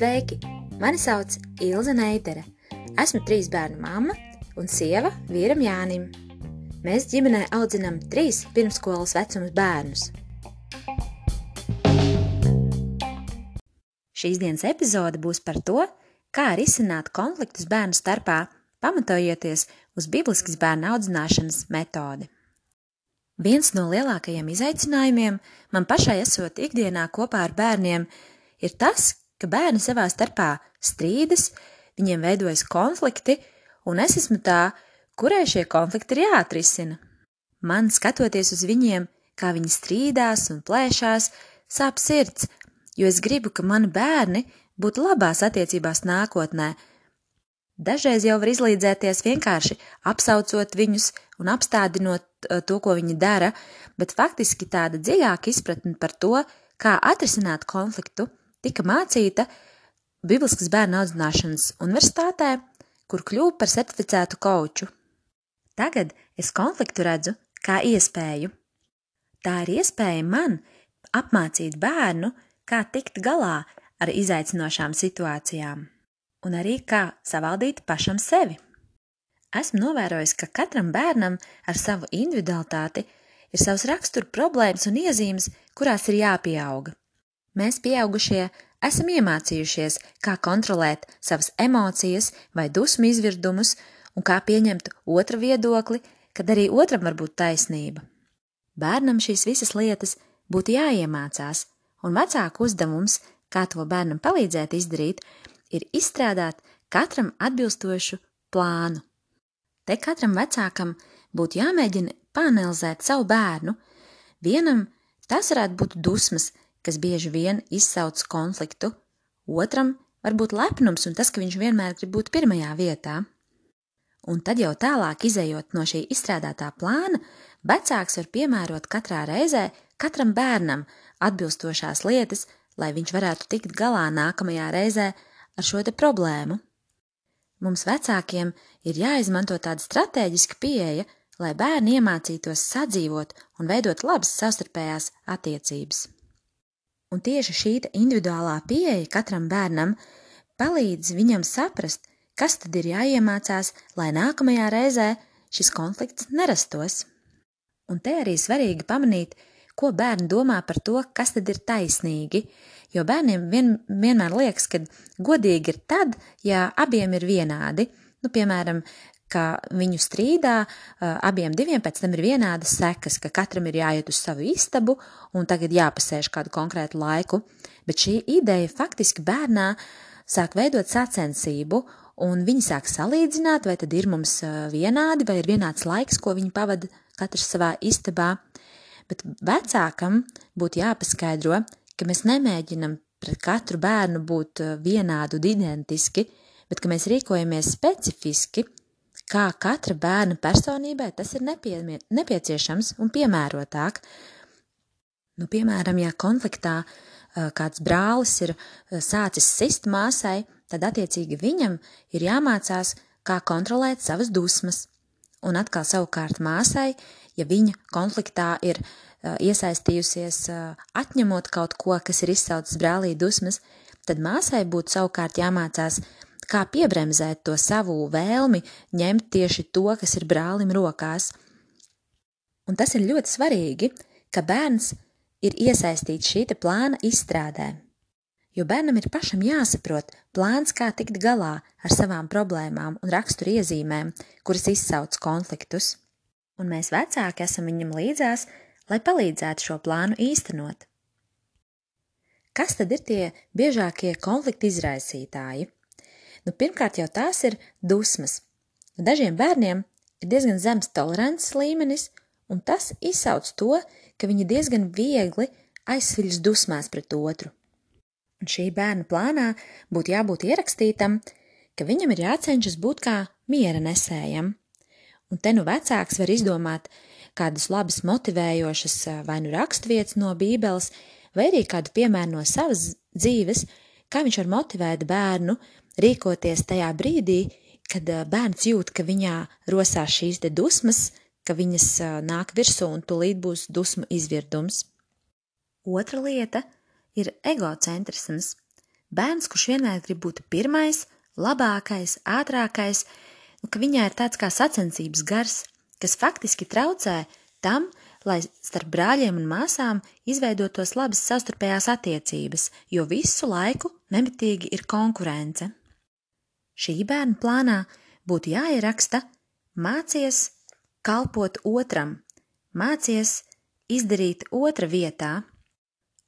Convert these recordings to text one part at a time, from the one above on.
Sveiki! Mani sauc Ilza Neidere. Esmu trīs bērnu mamma un sieva vīram Jānim. Mēs ģimenē audzinām trīs pirmsskolas vecuma bērnus. Šīs dienas epizode būs par to, kā risināt konfliktus bērnu starpā, pamatojoties uz bibliskas bērnu audzināšanas metodi. Viens no lielākajiem izaicinājumiem man pašai esot ikdienā kopā ar bērniem ir tas, ka bērni savā starpā strīdas, viņiem veidojas konflikti, un es esmu tā, kurai šie konflikti ir jāatrisina. Man skatoties uz viņiem, kā viņi strīdās un plēšās, sāp sirds, jo es gribu, ka mani bērni būtu labās attiecībās nākotnē. Dažreiz jau var izlīdzēties vienkārši apsaucot viņus un apstādinot eh, to, ko viņi dara, bet faktiski tāda dziļāka izpratne par to, kā atrisināt konfliktu, tika mācīta Bibliskas bērnu audzināšanas universitātē, kur kļuvu par certificētu koču. Tagad es konfliktu redzu kā iespēju. Tā ir iespēja man apmācīt bērnu, kā tikt galā ar izaicinošām situācijām, un arī kā savaldīt pašam sevi. Esmu novērojis, ka katram bērnam ar savu individualitāti ir savs rakstura problēmas un iezīmes, kurās ir jāpieauga. Mēs, pieaugušie, esam iemācījušies, kā kontrolēt savas emocijas vai dusmu izvirdumus un kā pieņemt otra viedokli, kad arī otram var būt taisnība. Bērnam šīs visas lietas būtu jāiemācās, un vecāku uzdevums, kā to bērnam palīdzēt izdarīt, ir izstrādāt katram atbilstošu plānu. Te katram vecākam būtu jāmēģina panelizēt savu bērnu. Vienam tas varētu būt dusmas, kas bieži vien izsauc konfliktu, otram var būt lepnums un tas, ka viņš vienmēr grib būt pirmajā vietā. Un tad jau tālāk izējot no šī izstrādātā plāna, vecāks var piemērot katrā reizē katram bērnam atbilstošās lietas, lai viņš varētu tikt galā nākamajā reizē ar šo problēmu. Mums vecākiem ir jāizmanto tāda strateģiska pieeja, lai bērni iemācītos sadzīvot un veidot labas savstarpējās attiecības. Un tieši šī individuālā pieeja katram bērnam palīdz viņam saprast, kas tad ir jāiemācās, lai nākamajā reizē šis konflikts nerastos. Un te arī svarīgi pamanīt, ko bērni domā par to, kas tad ir taisnīgi, jo bērniem vien, vienmēr liekas, ka godīgi ir tad, ja abiem ir vienādi. Nu, piemēram, ka viņu strīdā abiem diviem pēc tam ir vienādas sekas, ka katram ir jāiet uz savu istabu un tagad jāpasēž kādu konkrētu laiku, bet šī ideja faktiski bērnā sāk veidot sacensību, un viņi sāk salīdzināt, vai tad ir mums vienādi, vai ir vienāds laiks, ko viņi pavada katrs savā istabā, bet vecākam būtu jāpaskaidro, ka mēs nemēģinam pret katru bērnu būt vienādu un identiski, bet ka mēs rīkojamies specifiski, kā katra bērna personībai tas ir nepie, nepieciešams un piemērotāk. Nu, piemēram, ja konfliktā kāds brālis ir sācis sist māsai, tad attiecīgi viņam ir jāmācās, kā kontrolēt savas dusmas. Un atkal savukārt māsai, ja viņa konfliktā ir iesaistījusies atņemot kaut ko, kas ir izsaucis brālī dusmas, tad māsai būtu savukārt jāmācās kā piebremzēt to savu vēlmi ņemt tieši to, kas ir brālim rokās. Un tas ir ļoti svarīgi, ka bērns ir iesaistīts šī plāna izstrādē. Jo bērnam ir pašam jāsaprot plāns, kā tikt galā ar savām problēmām un rakstura iezīmēm, kuras izsauc konfliktus. Un mēs vecāki esam viņam līdzās, lai palīdzētu šo plānu īstenot. Kas tad ir tie biežākie konflikta izraisītāji? Nu, pirmkārt, jau tās ir dusmas. Dažiem bērniem ir diezgan zems tolerances līmenis, un tas izsauc to, ka viņi diezgan viegli aizsviļas dusmās pret otru. Un šī bērna plānā būtu jābūt ierakstītam, ka viņam ir jācenšas būt kā miera nesējam. Un te nu vecāks var izdomāt kādas labas motivējošas vai nu raksturvietas no Bībeles, vai arī kādu piemēru no savas dzīves, kā viņš var motivēt bērnu rīkoties tajā brīdī, kad bērns jūt, ka viņā rosās šīs te dusmas, ka viņas nāk virsū un tūlīt būs dusmu izvirdums. Otra lieta ir egocentrisms. Bērns, kurš vienmēr grib būt pirmais, labākais, ātrākais, un ka viņai ir tāds kā sacensības gars, kas faktiski traucē tam, lai starp brāļiem un māsām izveidotos labas savstarpējās attiecības, jo visu laiku nemitīgi ir konkurence. Šī bērnu plānā būtu jāieraksta mācies kalpot otram, mācies izdarīt otra vietā.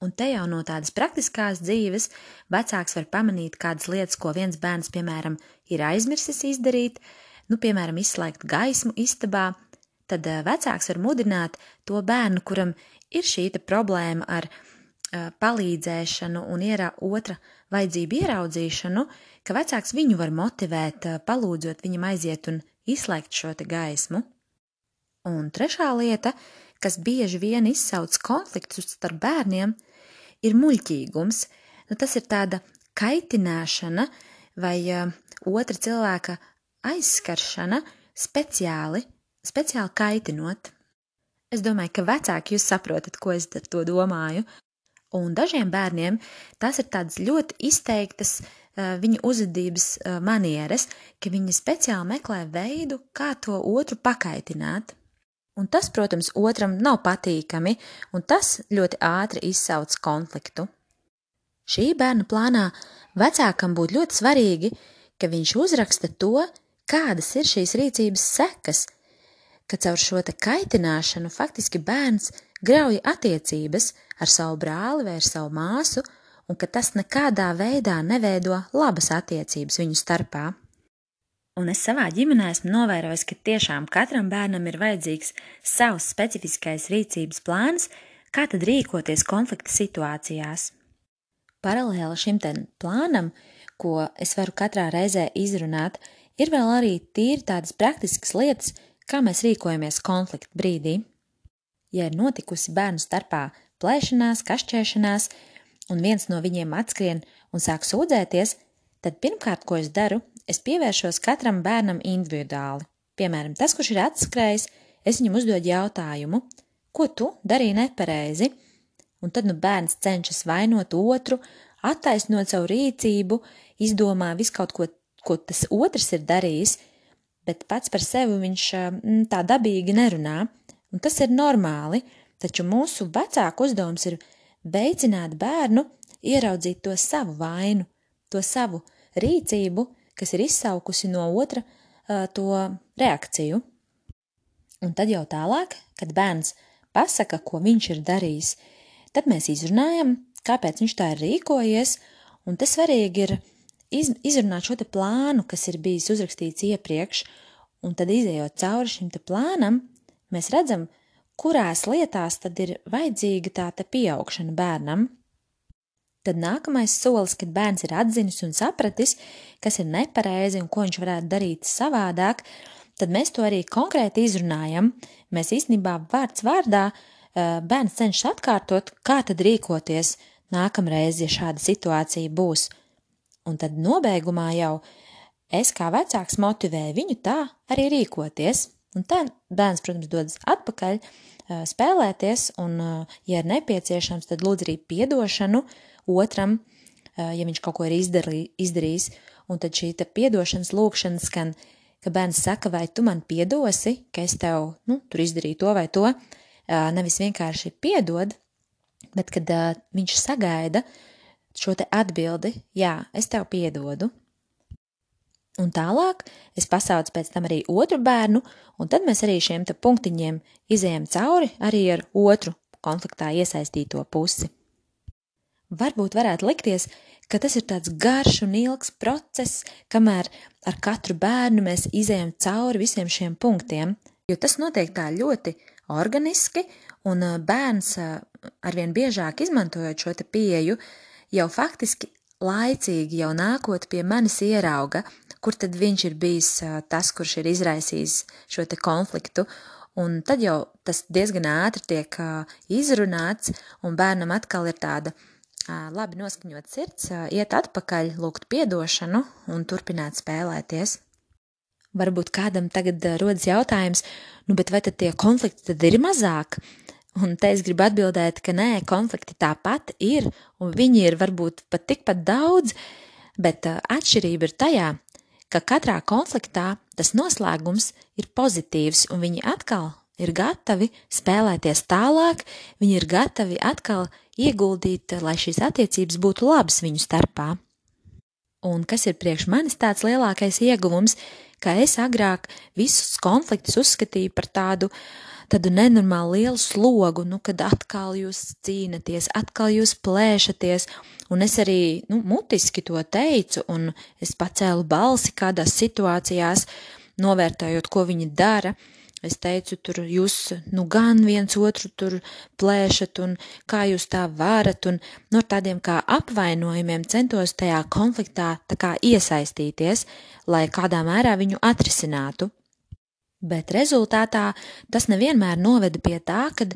Un te jau no tādas praktiskās dzīves vecāks var pamanīt kādas lietas, ko viens bērns, piemēram, ir aizmirsis izdarīt, nu, piemēram, izslēgt gaismu istabā, tad eh, vecāks var mudināt to bērnu, kuram ir šī problēma ar uh, palīdzēšanu un ierā, otra vajadzību ieraudzīšanu, ka vecāks viņu var motivēt, uh, palūdzot viņam aiziet un izslēgt šo gaismu. Un trešā lieta, kas bieži vien izsauc konfliktus starp bērniem, ir muļķīgums. Nu, tas ir tāda kaitināšana vai uh, otra cilvēka aizskaršana speciāli speciāli kaitinot. Es domāju, ka vecāki jūs saprotat, ko es ar to domāju. Un dažiem bērniem tas ir tādas ļoti izteiktas uh, viņa uzvedības uh, manieres, ka viņi speciāli meklē veidu, kā to otru pakaitināt. Un tas, protams, otram nav patīkami, un tas ļoti ātri izsauc konfliktu. Šī bērna plānā vecākam būtu ļoti svarīgi, ka viņš uzraksta to, kādas ir šīs rīcības sekas – ka caur šo kaitināšanu faktiski bērns grauj attiecības ar savu brāli vai ar savu māsu, un ka tas nekādā veidā neveido labas attiecības viņu starpā. Un es savā ģimenē esmu novērojis, ka tiešām katram bērnam ir vajadzīgs savs specifiskais rīcības plāns, kā tad rīkoties konflikta situācijās. Paralēli šim plānam, ko es varu katrā reizē izrunāt, ir vēl arī tīri tādas praktiskas lietas, Kā mēs rīkojamies konflikta brīdī? Ja ir notikusi bērnu starpā plēšanās, kašķēšanās, un viens no viņiem atskrien un sāk sūdzēties, tad pirmkārt, ko es daru, es pievēršos katram bērnam individuāli. Piemēram, tas, kurš ir atskrējis, es viņam uzdodu jautājumu, ko tu darīji nepareizi, un tad nu bērns cenšas vainot otru, attaisnot savu rīcību, izdomā visu kaut ko, ko tas otrs ir darījis, bet pats par sevi viņš mm, tā dabīgi nerunā, un tas ir normāli, taču mūsu vecāku uzdevums ir veicināt bērnu ieraudzīt to savu vainu, to savu rīcību, kas ir izsaukusi no otra to reakciju. Un tad jau tālāk, kad bērns pasaka, ko viņš ir darījis, tad mēs izrunājam, kāpēc viņš tā ir rīkojies, un tas svarīgi ir iz, izrunāt šo plānu, kas ir bijis uzrakstīts iepriekš, un tad izējot cauri šim plānam, mēs redzam, kurās lietās tad ir vajadzīga tā te pieaugšana bērnam. Tad nākamais solis, kad bērns ir atzinis un sapratis, kas ir nepareizi un ko viņš varētu darīt savādāk, tad mēs to arī konkrēti izrunājam. Mēs īstenībā vārds vārdā bērns cenšas atkārtot, kā tad rīkoties nākamreiz, ja šāda situācija būs. Un tad nobeigumā jau es kā vecāks motivēju viņu tā arī rīkoties. Un tā bērns, protams, dodas atpakaļ spēlēties, un, ja ir nepieciešams, tad lūdz arī piedošanu otram, ja viņš kaut ko ir izdarī, izdarījis. Un tad šī piedošanas lūkšana skan, ka bērns saka, vai tu man piedosi, ka es tev nu, tur izdarīju to vai to. Nevis vienkārši piedod, bet kad viņš sagaida šo atbildi, jā, es tev piedodu. Un tālāk es pasaucu pēc tam arī otru bērnu, un tad mēs arī šiem te punktiņiem izējām cauri arī ar otru konfliktā iesaistīto pusi. Varbūt varētu likties, ka tas ir tāds garš un ilgs process, kamēr ar katru bērnu mēs izējām cauri visiem šiem punktiem, jo tas notiek tā ļoti organiski, un bērns arvien biežāk izmantojot šo pieju, jau faktiski laicīgi jau nākot pie manis ierauga, kur tad viņš ir bijis tas, kurš ir izraisījis šo te konfliktu, un tad jau tas diezgan ātri tiek izrunāts, un bērnam atkal ir tāda labi noskaņot sirds, iet atpakaļ, lūgt piedošanu un turpināt spēlēties. Varbūt kādam tagad rodas jautājums, nu bet vai tad tie konflikti tad ir mazāk? Un te es gribu atbildēt, ka nē, konflikti tāpat ir, un viņi ir varbūt pat tikpat daudz, bet uh, atšķirība ir tajā, ka katrā konfliktā tas noslēgums ir pozitīvs, un viņi atkal ir gatavi spēlēties tālāk, viņi ir gatavi atkal ieguldīt, lai šīs attiecības būtu labas viņu starpā. Un kas ir priekš manis tāds lielākais ieguvums, ka es agrāk visus konfliktus uzskatīju par tādu, tādu nenormāli lielu slogu, nu, kad atkal jūs cīnaties, atkal jūs plēšaties, un es arī, nu, mutiski to teicu, un es pacēlu balsi kādās situācijās, novērtējot, ko viņi dara, Es teicu, tur jūs nu gan viens otru tur plēšat un kā jūs tā varat un no tādiem kā apvainojumiem centos tajā konfliktā tā kā iesaistīties, lai kādā mērā viņu atrisinātu. Bet rezultātā tas nevienmēr noveda pie tā, kad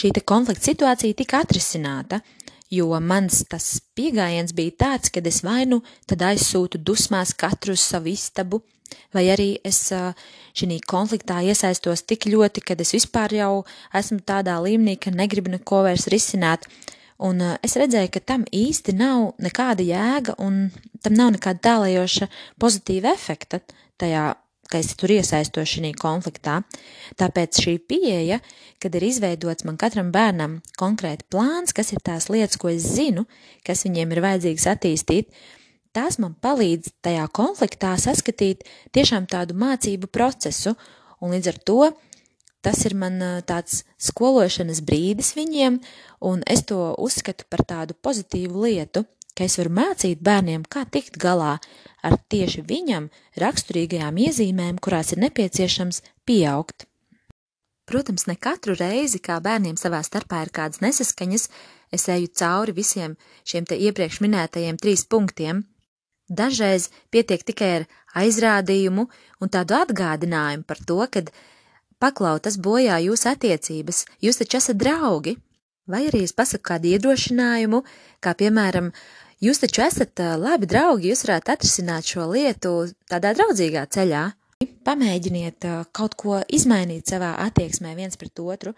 šī konflikta situācija tika atrisināta, jo mans tas pieejams bija tāds, ka es vai nu tad aizsūtu dusmās katru uz savu istabu, vai arī es šī konfliktā iesaistos tik ļoti, ka es vispār jau esmu tādā līmenī, ka negribu neko vairs risināt. Un es redzēju, ka tam īsti nav nekāda jēga, un tam nav nekāda tālējoša pozitīva efekta tajā, ka es tur iesaistos šajā konfliktā. Tāpēc šī pieeja, kad ir izveidots man katram bērnam konkrēti plāns, kas ir tās lietas, ko es zinu, kas viņiem ir vajadzīgs attīstīt, tās man palīdz tajā konfliktā saskatīt tiešām tādu mācību procesu, un līdz ar to tas ir man tāds skološanas brīdis viņiem, un es to uzskatu par tādu pozitīvu lietu, ka es varu mācīt bērniem, kā tikt galā ar tieši viņam raksturīgajām iezīmēm, kurās ir nepieciešams pieaugt. Protams, ne katru reizi, kā bērniem savā starpā ir kādas nesaskaņas, es eju cauri visiem šiem te iepriekš minētajiem trīs punktiem, Dažreiz pietiek tikai ar aizrādījumu un tādu atgādinājumu par to, ka paklautas bojā jūsu attiecības, jūs taču esat draugi, vai arī es pasaku kādu iedrošinājumu, kā piemēram, jūs taču esat labi draugi, jūs varētu atrisināt šo lietu tādā draudzīgā ceļā. Pamēģiniet kaut ko izmainīt savā attieksmē viens pret otru,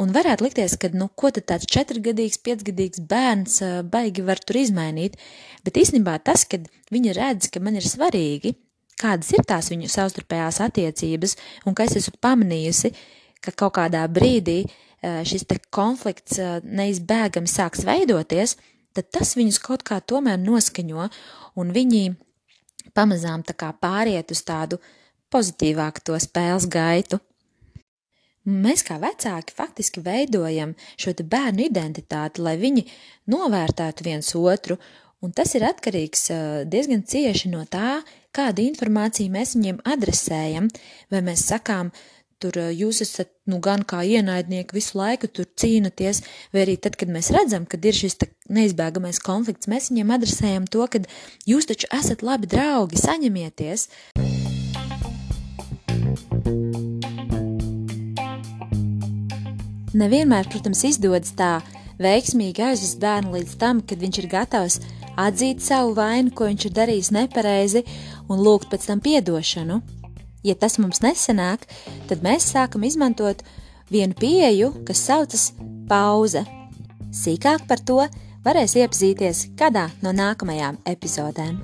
Un varētu likties, ka, nu, ko tad tāds četrgadīgs, piecgadīgs bērns baigi var tur izmainīt, bet īstenībā tas, kad viņi redz, ka man ir svarīgi, kādas ir tās viņu savstarpējās attiecības, un ka es esmu pamanījusi, ka kaut kādā brīdī šis te konflikts neizbēgami sāks veidoties, tad tas viņus kaut kā tomēr noskaņo, un viņi pamazām tā kā pāriet uz tādu pozitīvāku to spēles gaitu. Mēs kā vecāki faktiski veidojam šo bērnu identitāti, lai viņi novērtētu viens otru, un tas ir atkarīgs diezgan cieši no tā, kādu informāciju mēs viņiem adresējam, vai mēs sakām, tur jūs esat nu gan kā ienaidnieki visu laiku tur cīnaties, vai arī tad, kad mēs redzam, kad ir šis neizbēgamais konflikts, mēs viņiem adresējam to, ka jūs taču esat labi draugi, saņemieties. Nevienmēr, protams, izdodas tā veiksmīgi aizvest bērnu līdz tam, kad viņš ir gatavs atzīt savu vainu, ko viņš ir darījis nepareizi, un lūgt pēc tam atdošanu. Ja tas mums nesanāk, tad mēs sākam izmantot vienu pieeju, kas saucas pauze. Sīkāk par to varēs iepazīties kādā no nākamajām epizodēm.